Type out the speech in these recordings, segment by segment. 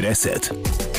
Reset.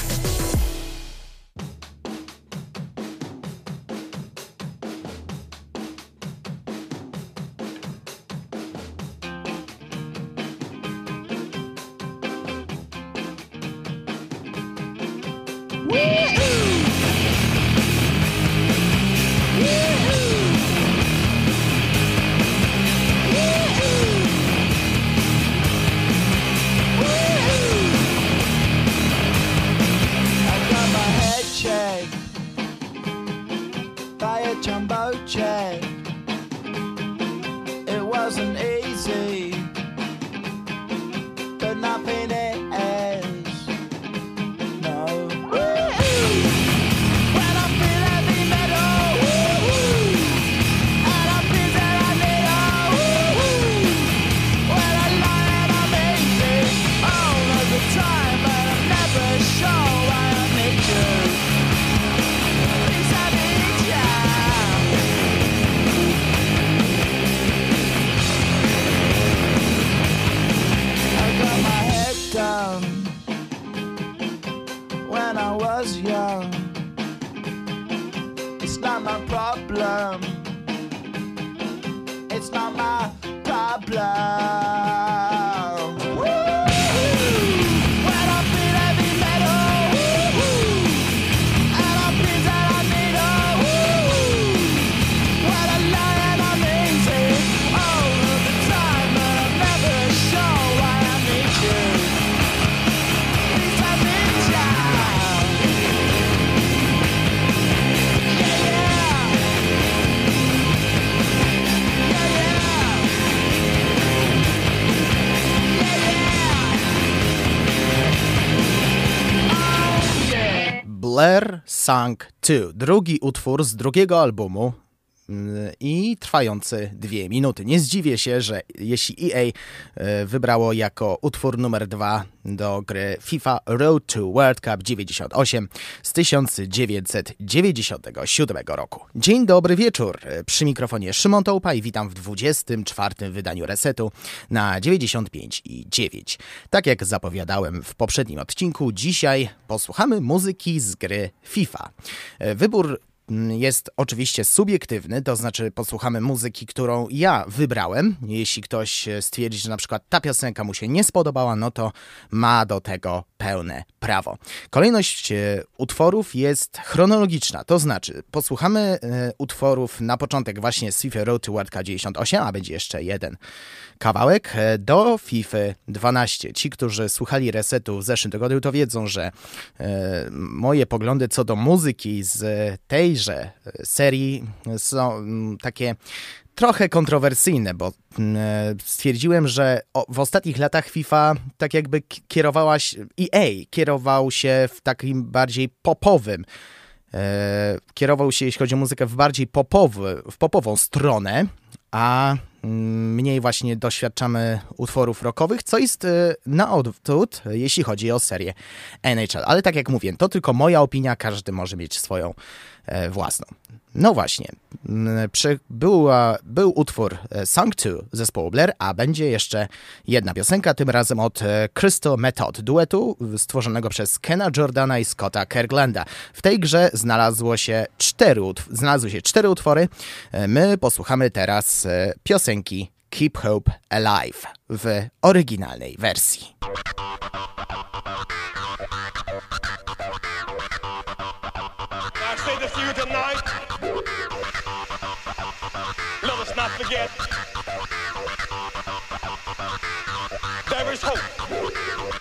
Song 2, drugi utwór z drugiego albumu i trwający dwie minuty. Nie zdziwię się, że jeśli EA e, wybrało jako utwór numer dwa do gry FIFA Road to World Cup 98 z 1997 roku. Dzień dobry wieczór. Przy mikrofonie Szymon Tołpa i witam w 24. wydaniu Resetu na 95 i 9. Tak jak zapowiadałem w poprzednim odcinku, dzisiaj posłuchamy muzyki z gry FIFA. Wybór jest oczywiście subiektywny, to znaczy posłuchamy muzyki, którą ja wybrałem. Jeśli ktoś stwierdzi, że na przykład ta piosenka mu się nie spodobała, no to ma do tego pełne prawo. Kolejność e, utworów jest chronologiczna, to znaczy posłuchamy e, utworów na początek właśnie z FIFA Road to World Cup 98, a będzie jeszcze jeden kawałek e, do FIFA 12. Ci, którzy słuchali resetu w zeszłym tygodniu, to wiedzą, że e, moje poglądy co do muzyki z tejże e, serii są mm, takie trochę kontrowersyjne, bo mm, stwierdziłem, że w ostatnich latach FIFA tak jakby kierowałaś, EA kierował się w takim bardziej popowym kierował się, jeśli chodzi o muzykę, w bardziej popowy, w popową stronę, a mm, mniej właśnie doświadczamy utworów rockowych, co jest na odwrót, jeśli chodzi o serię NHL. Ale tak jak mówię, to tylko moja opinia, każdy może mieć swoją e, własną. No właśnie, mm, był, był utwór e, Song 2 zespołu Blair, a będzie jeszcze jedna piosenka, tym razem od e, Crystal Method, duetu stworzonego przez Kena Jordana i Scotta Kirklanda. W tej grze znalazło się cztery, znalazły się cztery utwory. E, my posłuchamy teraz piosenki Keep Hope Alive w oryginalnej wersji. Not forget. There is hope.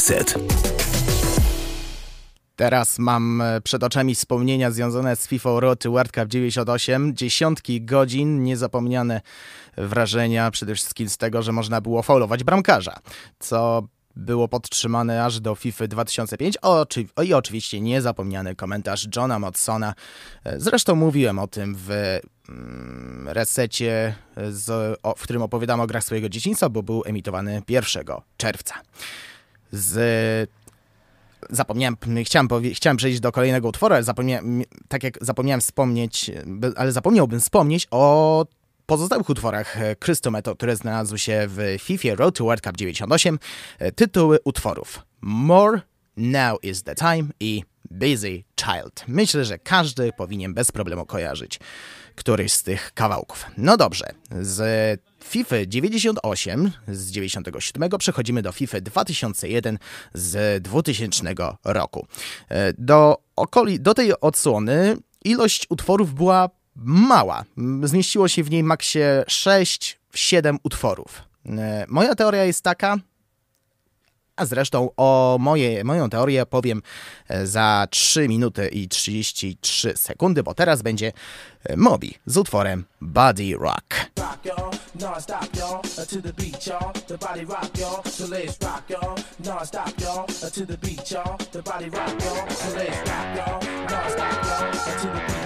Reset. Teraz mam e, przed oczami wspomnienia związane z FIFA Road World Cup 98. Dziesiątki godzin, niezapomniane wrażenia, przede wszystkim z tego, że można było faulować bramkarza, co było podtrzymane aż do FIFA 2005 Oczy i oczywiście niezapomniany komentarz Johna Motsona. E, zresztą mówiłem o tym w mm, resecie, z, o, w którym opowiadam o grach swojego dzieciństwa, bo był emitowany 1 czerwca z zapomniałem, chciałem, chciałem przejść do kolejnego utworu, ale zapomniałem, tak jak zapomniałem wspomnieć, ale zapomniałbym wspomnieć o pozostałych utworach Crystal Metal, które znalazły się w FIFA Road to World Cup 98. Tytuły utworów More Now is the Time i Busy Child. Myślę, że każdy powinien bez problemu kojarzyć któryś z tych kawałków. No dobrze, z FIFA 98 z 97 przechodzimy do FIFA 2001 z 2000 roku. E, do, okoli, do tej odsłony ilość utworów była mała. Zmieściło się w niej maksie 6-7 utworów. E, moja teoria jest taka, a zresztą o moje, moją teorię powiem e, za 3 minuty i 33 sekundy, bo teraz będzie e, Mobi z utworem Body Rock. Rock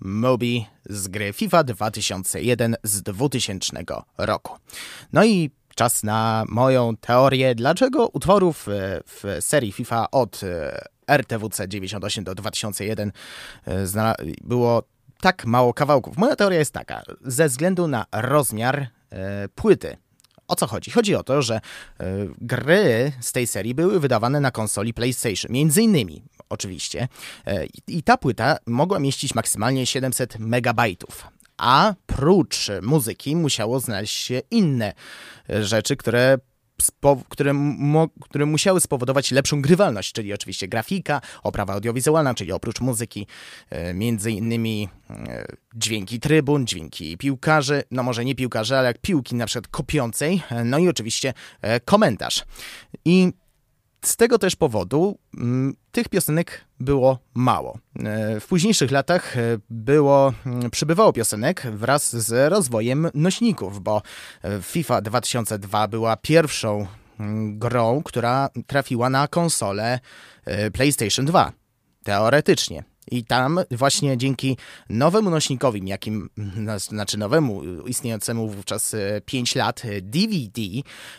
Moby z gry FIFA 2001 z 2000 roku. No i czas na moją teorię, dlaczego utworów e, w serii FIFA od e, RTWC 98 do 2001 e, było tak mało kawałków. Moja teoria jest taka, ze względu na rozmiar płyty. O co chodzi? Chodzi o to, że gry z tej serii były wydawane na konsoli PlayStation. Między innymi oczywiście. E, I ta płyta mogła mieścić maksymalnie 700 megabajtów. A prócz muzyki musiało znaleźć się inne rzeczy, które które, które musiały spowodować lepszą grywalność, czyli oczywiście grafika, oprawa audiowizualna, czyli oprócz muzyki, e, między innymi e, dźwięki trybun, dźwięki piłkarzy, no może nie piłkarzy, ale jak piłki na przykład kopiącej, no i oczywiście komentarz. I z tego też powodu mm, tych piosenek było mało. E, w późniejszych latach e, było, mm, przybywało piosenek wraz z rozwojem nośników, bo e, FIFA 2002 była pierwszą mm, grą, która trafiła na konsolę PlayStation 2. Teoretycznie. I tam właśnie dzięki nowemu nośnikowi, jakim, znaczy nowemu, istniejącemu wówczas 5 e, lat DVD,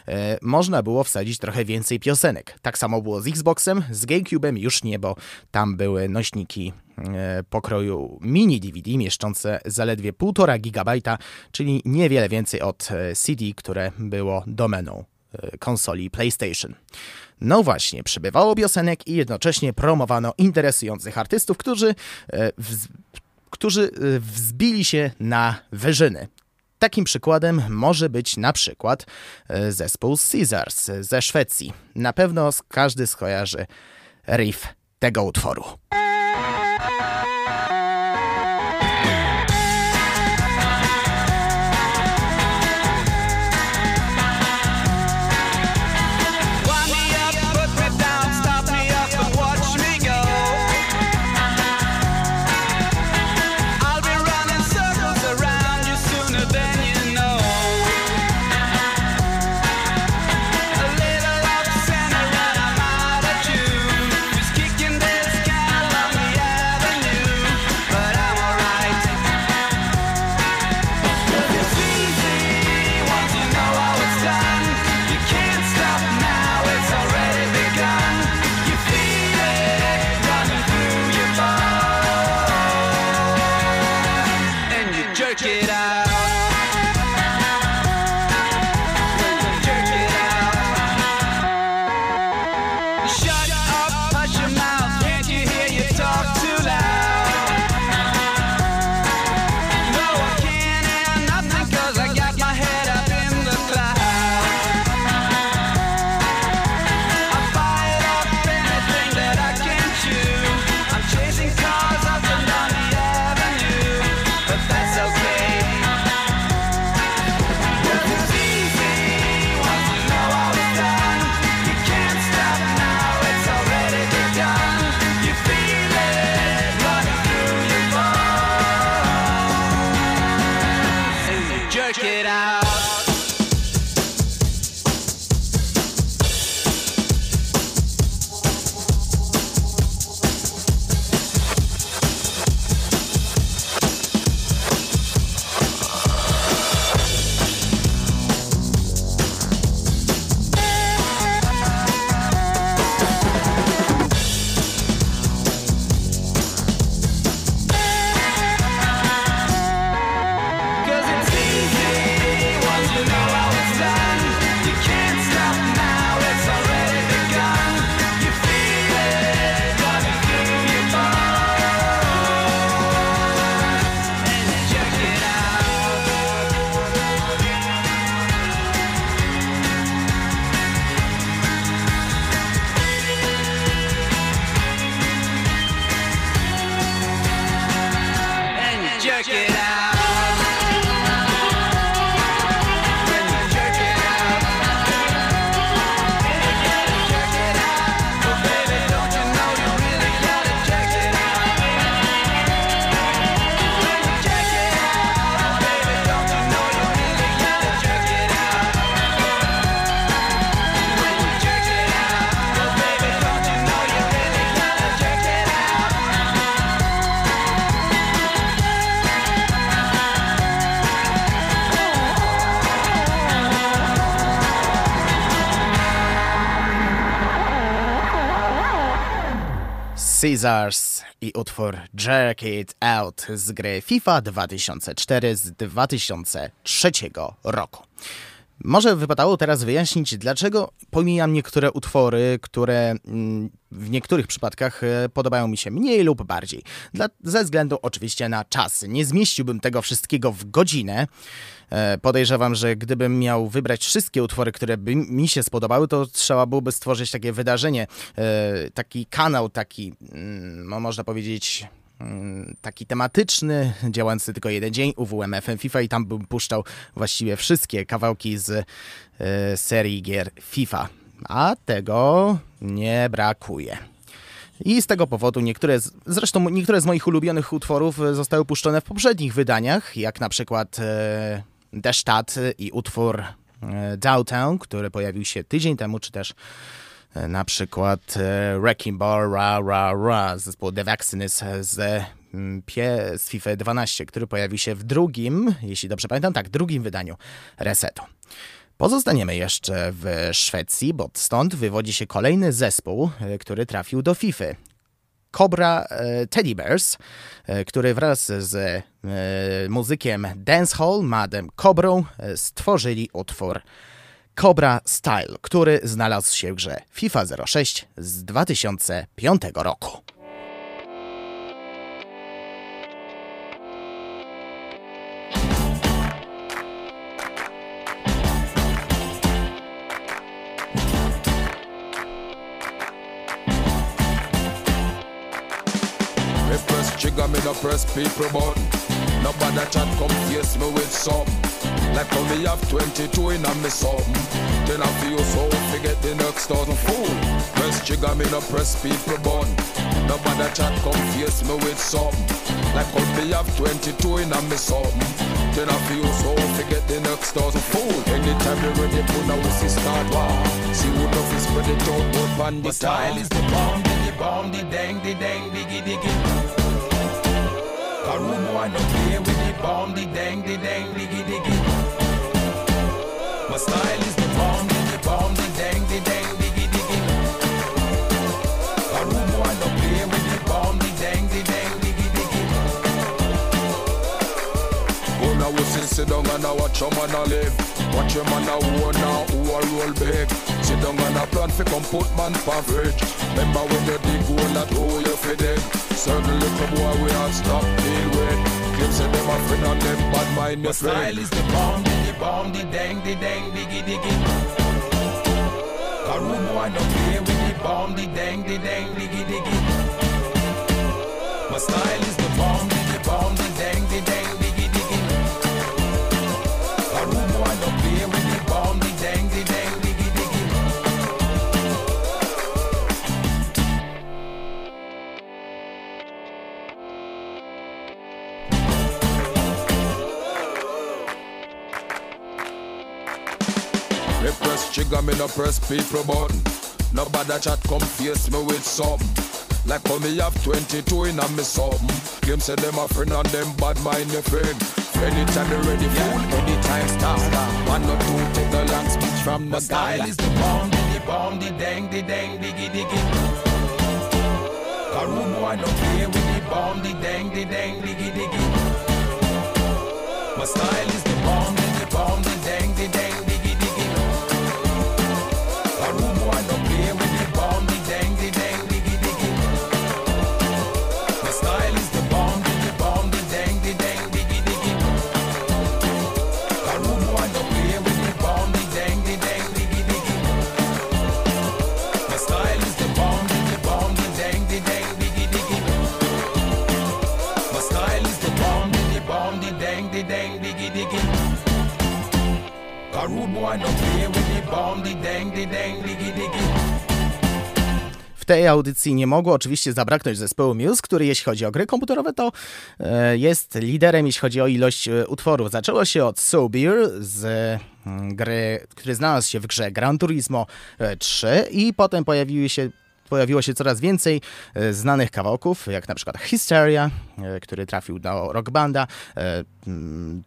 e, można było wsadzić trochę więcej piosenek. Tak samo było z Xboxem, z GameCube'em już nie, bo tam były nośniki e, pokroju mini DVD mieszczące zaledwie 1,5 GB, czyli niewiele więcej od CD, które było domeną konsoli PlayStation. No właśnie, przybywało piosenek i jednocześnie promowano interesujących artystów, którzy, e, którzy e, wzbili się na wyżyny. Takim przykładem może być na przykład e, zespół Caesars ze Szwecji. Na pewno każdy skojarzy riff tego utworu. Caesars i utwór Jerk It Out z gry FIFA 2004 z 2003 roku. Może wypadało teraz wyjaśnić, dlaczego pomijam niektóre utwory, które mm, w niektórych przypadkach e, podobają mi się mniej lub bardziej. Dla, ze względu oczywiście na czas. Nie zmieściłbym tego wszystkiego w godzinę. E, podejrzewam, że gdybym miał wybrać wszystkie utwory, które by mi się spodobały, to trzeba byłoby stworzyć takie wydarzenie, e, taki kanał, taki, no można powiedzieć, mm, taki tematyczny, działający tylko jeden dzień, UWMFM FIFA i tam bym puszczał właściwie wszystkie kawałki z serii gier FIFA a tego nie brakuje. I z tego powodu niektóre, z, zresztą niektóre z moich ulubionych utworów zostały puszczone w poprzednich wydaniach, jak na przykład e, The i utwór e, Downtown, który pojawił się tydzień temu, czy też e, na przykład e, Wrecking Ball Ra Ra Ra zespołu The Vaccines z, mm, z FIFA 12, który pojawił się w drugim, jeśli dobrze pamiętam, tak, drugim wydaniu Resetu. Pozostaniemy jeszcze w Szwecji, bo stąd wywodzi się kolejny zespół, który trafił do FIFA. Cobra e, Teddy Bears, e, który wraz z muzykiem Dancehall Madem Cobrą stworzyli utwór Cobra Style, który znalazł się w grze FIFA 06 z 2005 roku. Press people button. Nobody chat come face me with something. Like how me have 22 in a me something. Then I feel so forget the next thousand fool. Press trigger me no press people button. Nobody chat come face me with something. Like how me have 22 in a me something. Then I feel so forget the next thousand fool. Anytime you ready, put now we see start war. See who love is spread it out, but the style is the bomb, the bomb, the dang, the dang, diggy, diggy. Bomb, the dang, the dang, diggy, diggy. My style is the bomb, the bomb, the dang, the dang, diggy, diggy. A room no play with the bomb, the dang, the dang, diggy, diggy. Go now we sit, sit down and I watch your man a live. Watch your man a own now, who a roll big. Sit down and a plan fi come put man for fridge. Remember when you dig hole that hole you fi dig. Certain little boy we all stop deal with. Claim say them a friend and them bad mind friend. style is the bomb, the bomb, the dang, the dang, diggy, diggy. Room boy no play with the bomb, the dang, the dang, diggy, diggy. My style is trigger, me no press people button. Nobody chat come face me with something. Like how me have 22 in a me something. Claim say them a friend and them bad mind the friend. Anytime they ready fool, anytime stop. One or two take the long speech from the style is the bomb, the bomb, the dang, the dang, diggy, diggy. A boy no play with the bomb, the dang, the dang, diggy, diggy. My style is W tej audycji nie mogło oczywiście zabraknąć zespołu Muse, który jeśli chodzi o gry komputerowe, to e, jest liderem, jeśli chodzi o ilość e, utworów. Zaczęło się od So z mm, gry, który znalazł się w grze Gran Turismo e, 3 i potem pojawiły się pojawiło się coraz więcej e, znanych kawałków, jak na przykład Hysteria, e, który trafił do Rock Banda, e, mm,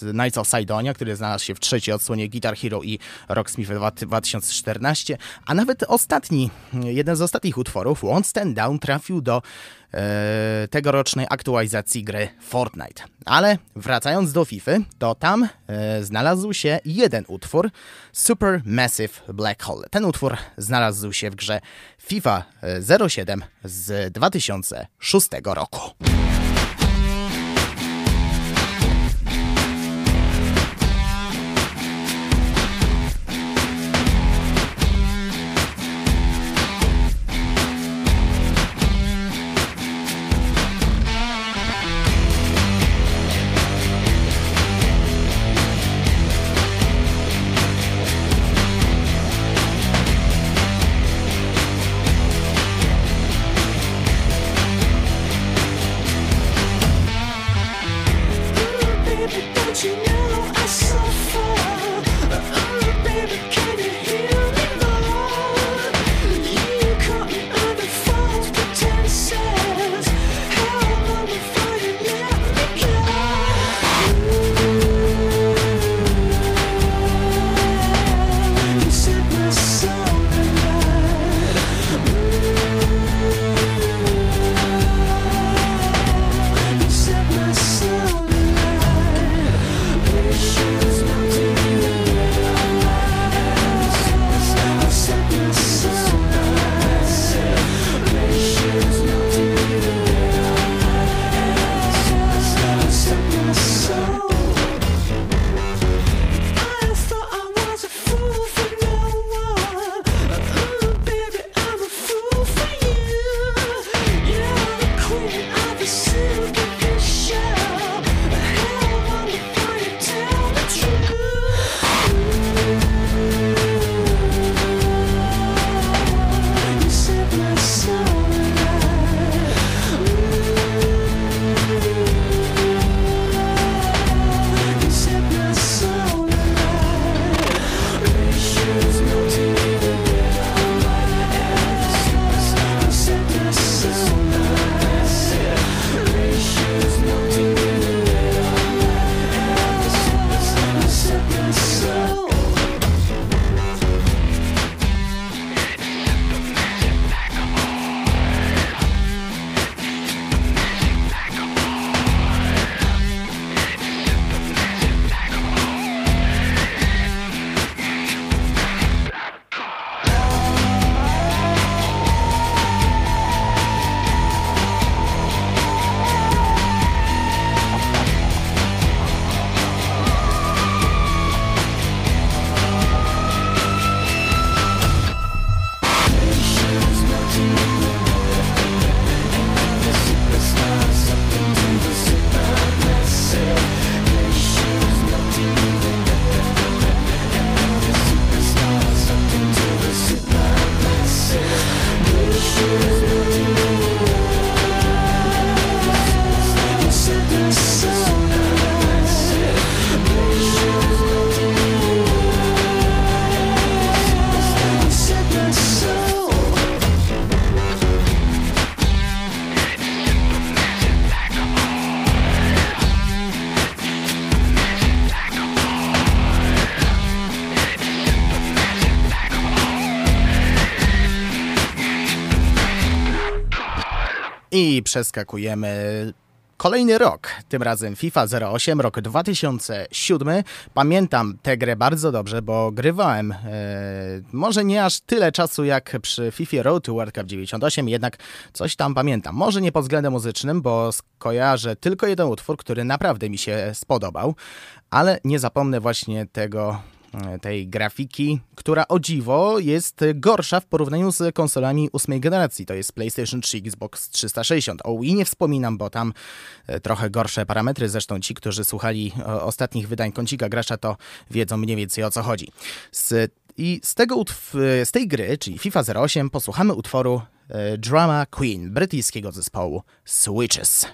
Knights of Sidonia, który znalazł się w trzeciej odsłonie Guitar Hero i Rocksmith 2014, a nawet ostatni, jeden z ostatnich utworów, Won't Stand Down, trafił do e, tegorocznej aktualizacji gry Fortnite. Ale wracając do FIFA, to tam e, znalazł się jeden utwór Super Massive Black Hole. Ten utwór znalazł się w grze FIFA 07 z 2006 roku. Przeskakujemy Kolejny rok, tym razem FIFA 08, rok 2007. Pamiętam tę grę bardzo dobrze, bo grywałem e, może nie aż tyle czasu jak przy FIFA Road to World Cup 98, jednak coś tam pamiętam. Może nie pod względem muzycznym, bo skojarzę tylko jeden utwór, który naprawdę mi się spodobał, ale nie zapomnę właśnie tego tej grafiki, która o dziwo jest gorsza w porównaniu z konsolami ósmej generacji. To jest PlayStation 3, Xbox 360. O Wii nie wspominam, bo tam e, trochę gorsze parametry. Zresztą ci, którzy słuchali ostatnich wydań Kącika Gracza, to wiedzą mniej więcej o co chodzi. Z, I z, tego z tej gry, czyli FIFA 08, posłuchamy utworu e, Drama Queen brytyjskiego zespołu Switches.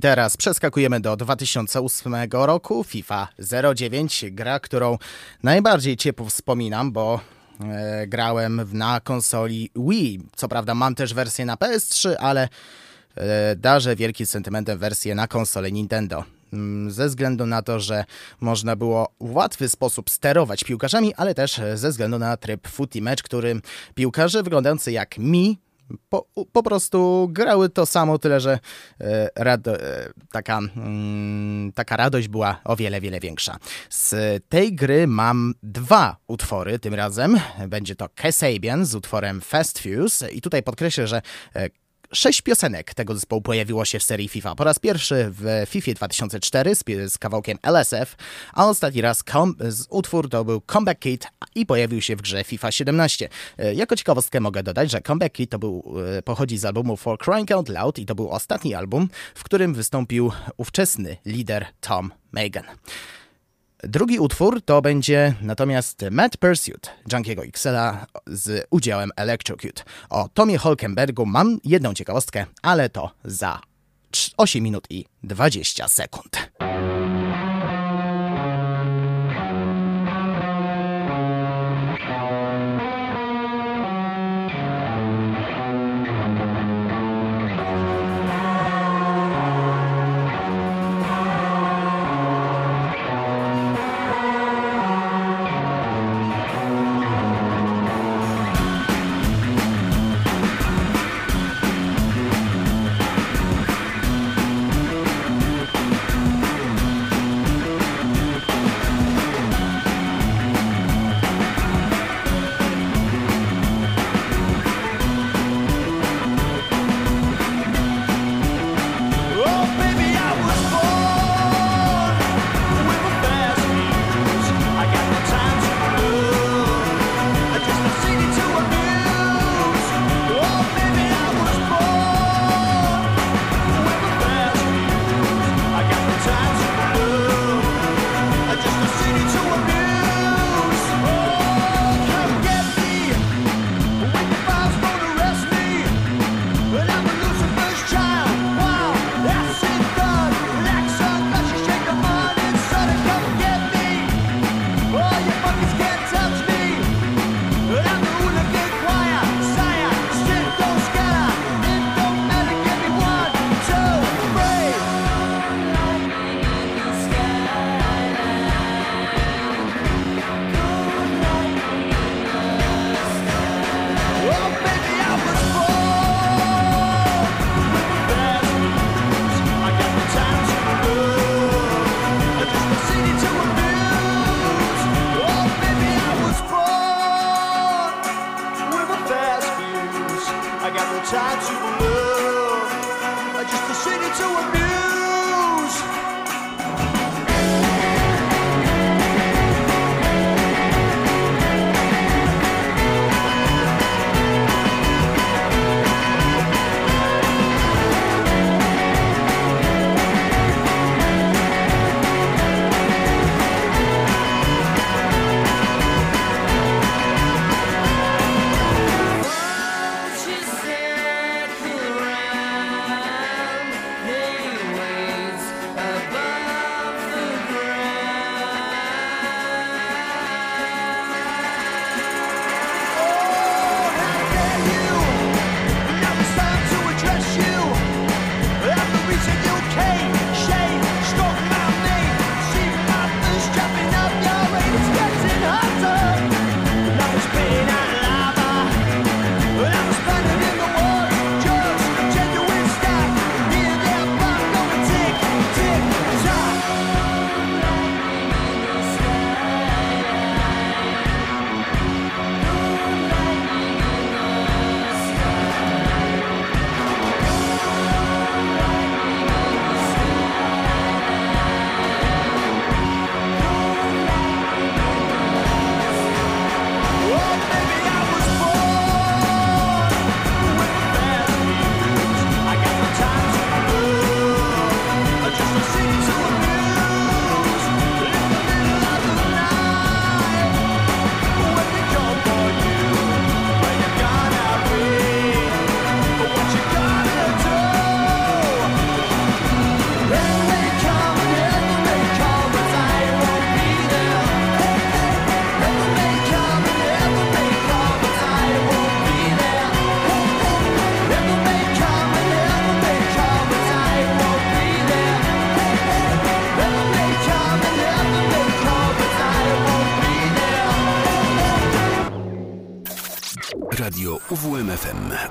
I teraz przeskakujemy do 2008 roku, FIFA 09, gra, którą najbardziej ciepło wspominam, bo e, grałem na konsoli Wii. Co prawda mam też wersję na PS3, ale e, darzę wielkim sentymentem wersję na konsolę Nintendo mm, ze względu na to, że można było w łatwy sposób sterować piłkarzami, ale też ze względu na tryb Footy Match, który piłkarze wyglądający jak mi po, po prostu grały to samo, tyle że e, rado, e, taka, mm, taka radość była o wiele, wiele większa. Z tej gry mam dwa utwory tym razem. Będzie to Kasabian z utworem Fast Fuse i tutaj podkreślę, że e, Sześć piosenek tego zespołu pojawiło się w serii FIFA. Po raz pierwszy w FIFA 2004 z, z kawałkiem LSF, a ostatni raz z utwór to był Comeback Kid i pojawił się w grze FIFA 17. E, jako ciekawostkę mogę dodać, że Comeback Kid to był, e, pochodzi z albumu For Crying Out Loud i to był ostatni album, w którym wystąpił ówczesny lider Tom Megan. Drugi utwór to będzie natomiast Mad Pursuit Junkiego XL'a z udziałem Electrocute. O Tomie Holkenbergu mam jedną ciekawostkę, ale to za 8 minut i 20 sekund. That.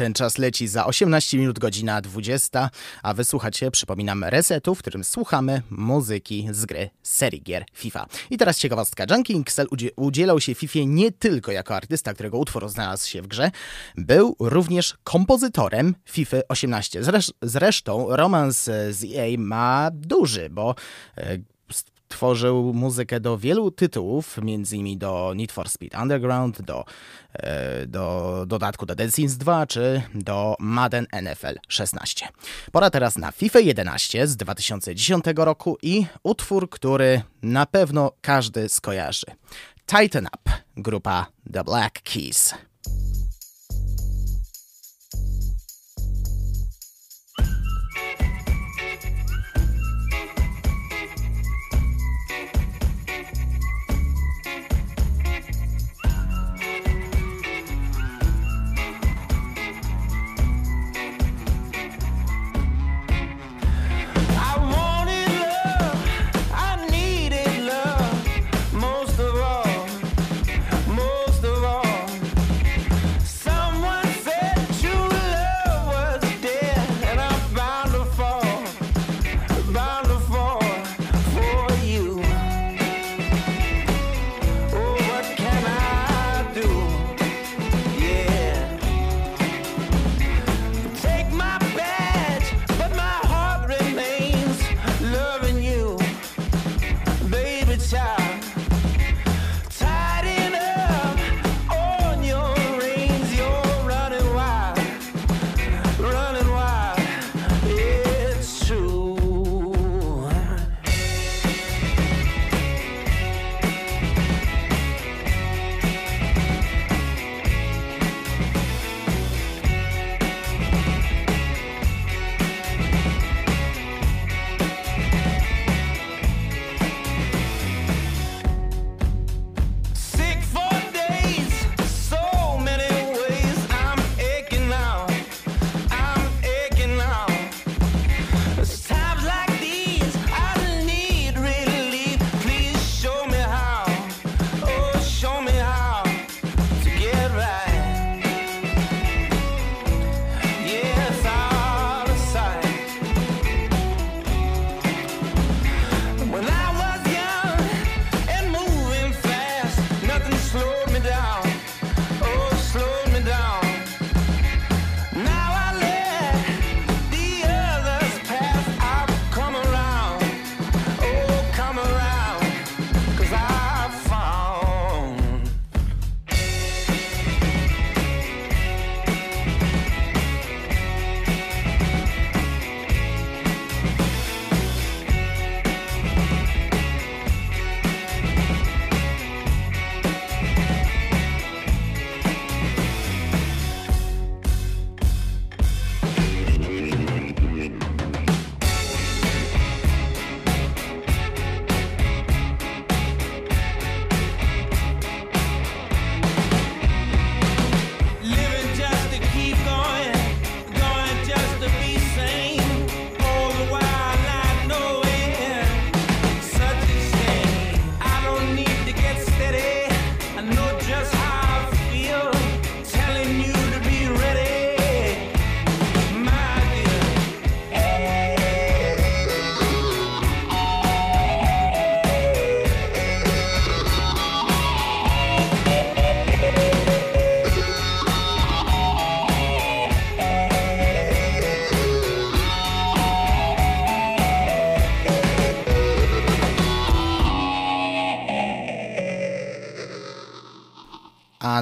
Ten czas leci za 18 minut, godzina 20, a wysłuchacie, przypominam, resetu, w którym słuchamy muzyki z gry serii gier FIFA. I teraz ciekawostka. Junkie Inksel udzielał się FIFA nie tylko jako artysta, którego utwór znalazł się w grze, był również kompozytorem FIFA 18. Zresztą romans z EA ma duży, bo e, tworzył muzykę do wielu tytułów, między innymi do Need for Speed Underground, do, e, do dodatku do Dead Sims 2 czy do Madden NFL 16. Pora teraz na FIFA 11 z 2010 roku i utwór, który na pewno każdy skojarzy. Tighten Up, grupa The Black Keys.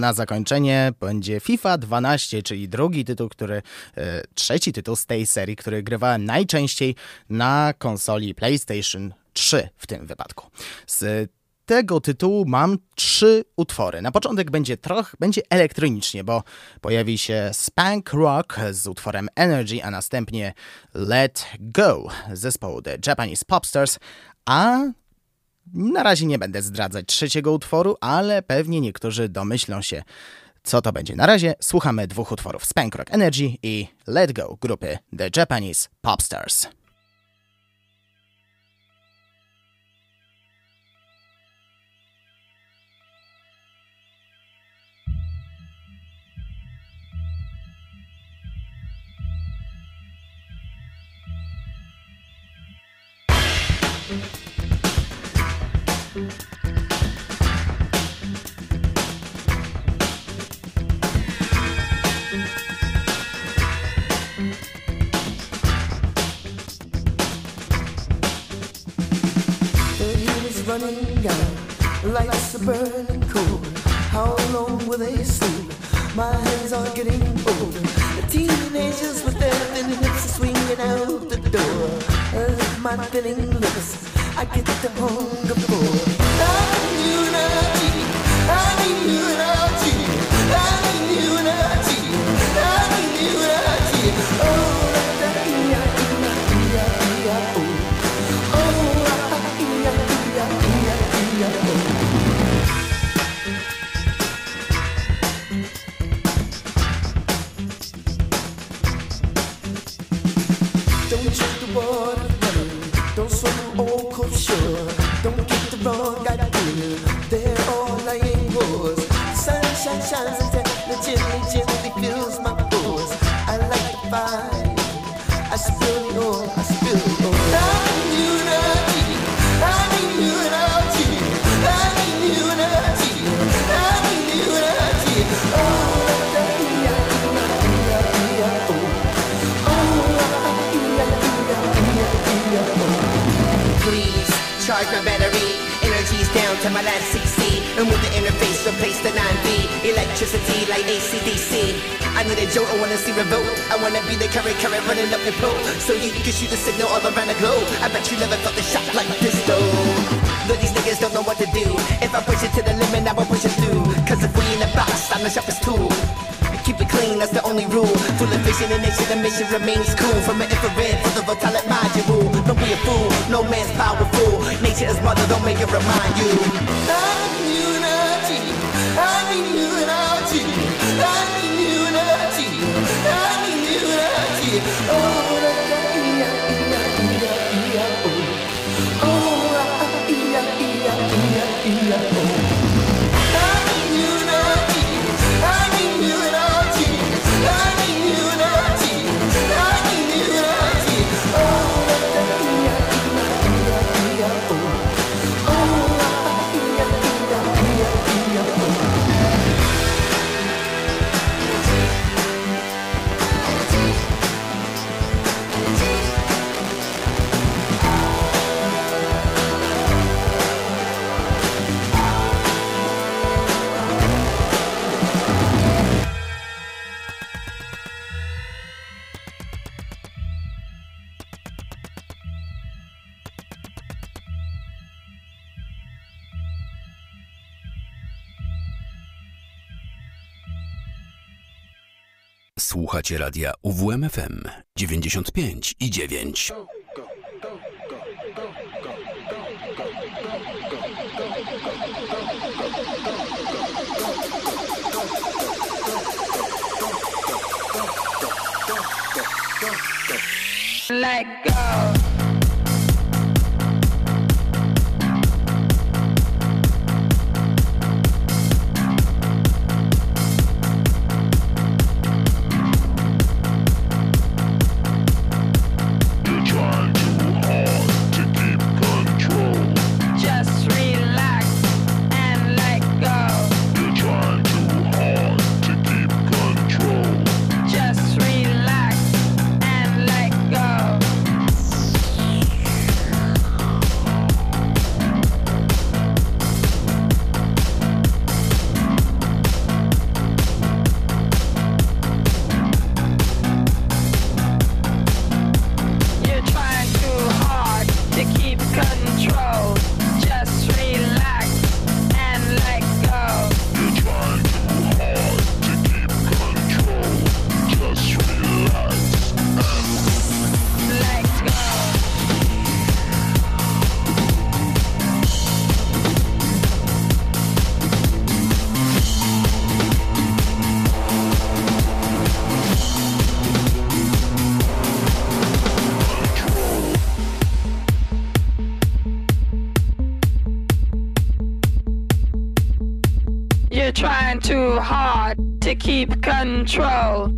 Na zakończenie będzie FIFA 12, czyli drugi tytuł, który, e, trzeci tytuł z tej serii, który grywałem najczęściej na konsoli PlayStation 3 w tym wypadku. Z tego tytułu mam trzy utwory. Na początek będzie trochę, będzie elektronicznie, bo pojawi się Spank Rock z utworem Energy, a następnie Let Go zespołu The Japanese Popstars, a na razie nie będę zdradzać trzeciego utworu, ale pewnie niektórzy domyślą się, co to będzie. Na razie słuchamy dwóch utworów: Spank Rock Energy i Let Go grupy The Japanese Popstars. thank running down, lights are burning cold. How long will they sleep? My hands are getting old. The teenagers with their thin hips are swinging out the door. My thinning lips, I get the hunger ACDC. I need a jolt, I wanna see revolt. I wanna be the current current running up the pole. So you can shoot the signal all around the globe. I bet you never felt the shot like this though. But these niggas don't know what to do. If I push it to the limit, I will push it through. Cause if we in the box, I'm the sharpest tool. Keep it clean, that's the only rule. Full of vision and nation, the mission remains cool. From an infrared for the volatile module. Don't be a fool, no man's powerful. Nature is mother, don't make it remind you. Unity. Oh, Słuchacie radia UWMFM 95 i 9. Let go. Keep control.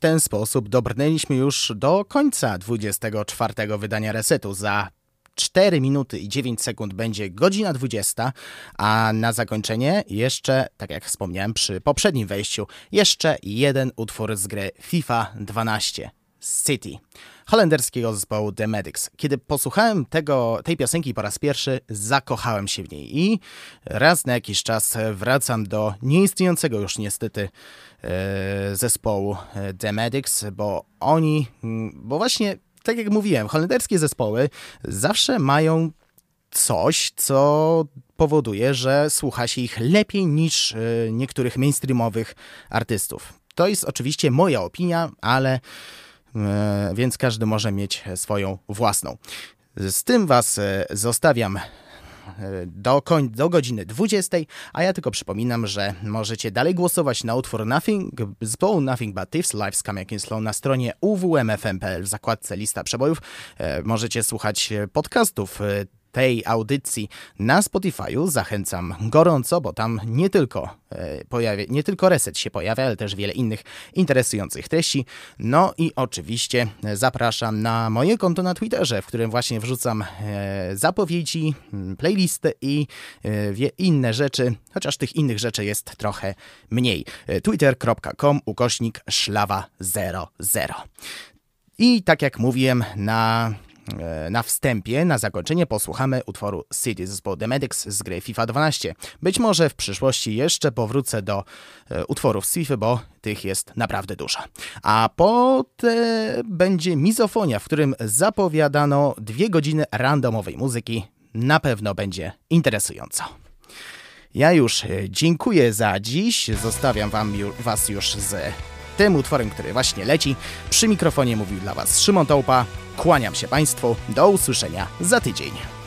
W ten sposób dobrnęliśmy już do końca 24 wydania Resetu. Za 4 minuty i 9 sekund będzie godzina 20, a na zakończenie jeszcze, tak jak wspomniałem przy poprzednim wejściu, jeszcze jeden utwór z gry FIFA 12 City holenderskiego zespołu The Medics. Kiedy posłuchałem tego, tej piosenki po raz pierwszy, zakochałem się w niej i raz na jakiś czas wracam do nieistniejącego już niestety zespołu e, The Medics, bo oni, bo właśnie tak jak mówiłem, holenderskie zespoły zawsze mają coś, co powoduje, że słucha się ich lepiej niż e, niektórych mainstreamowych artystów. To jest oczywiście moja opinia, ale e, więc każdy może mieć swoją własną. Z tym Was e, zostawiam e, do, koń, do godziny 20, a ja tylko przypominam, że możecie dalej głosować na utwór Nothing, zespołu Nothing But Thieves Live z Kamil Slow na stronie uwmfm.pl w zakładce lista przebojów. E, Możecie słuchać e, podcastów e, tej audycji na Spotify'u. Zachęcam gorąco, bo tam nie tylko, e, pojawia, nie tylko reset się pojawia, ale też wiele innych interesujących treści. No i oczywiście zapraszam na moje konto na Twitterze, w którym właśnie wrzucam e, zapowiedzi, m, playlisty i e, inne rzeczy, chociaż tych innych rzeczy jest trochę mniej. Twitter.com ukośnik szlawa 00. I tak jak mówiłem, na na wstępie, na zakończenie posłuchamy utworu City zespołu The Medics z gry FIFA 12. Być może w przyszłości jeszcze powrócę do e, utworów z FIFA, bo tych jest naprawdę dużo. A potem będzie mizofonia, w którym zapowiadano dwie godziny randomowej muzyki. Na pewno będzie interesująco. Ja już e, dziękuję za dziś. Zostawiam wam was już z tym utworem, który właśnie leci. Przy mikrofonie mówił dla was Szymon Tołpa. Kłaniam się Państwu. Do usłyszenia za tydzień.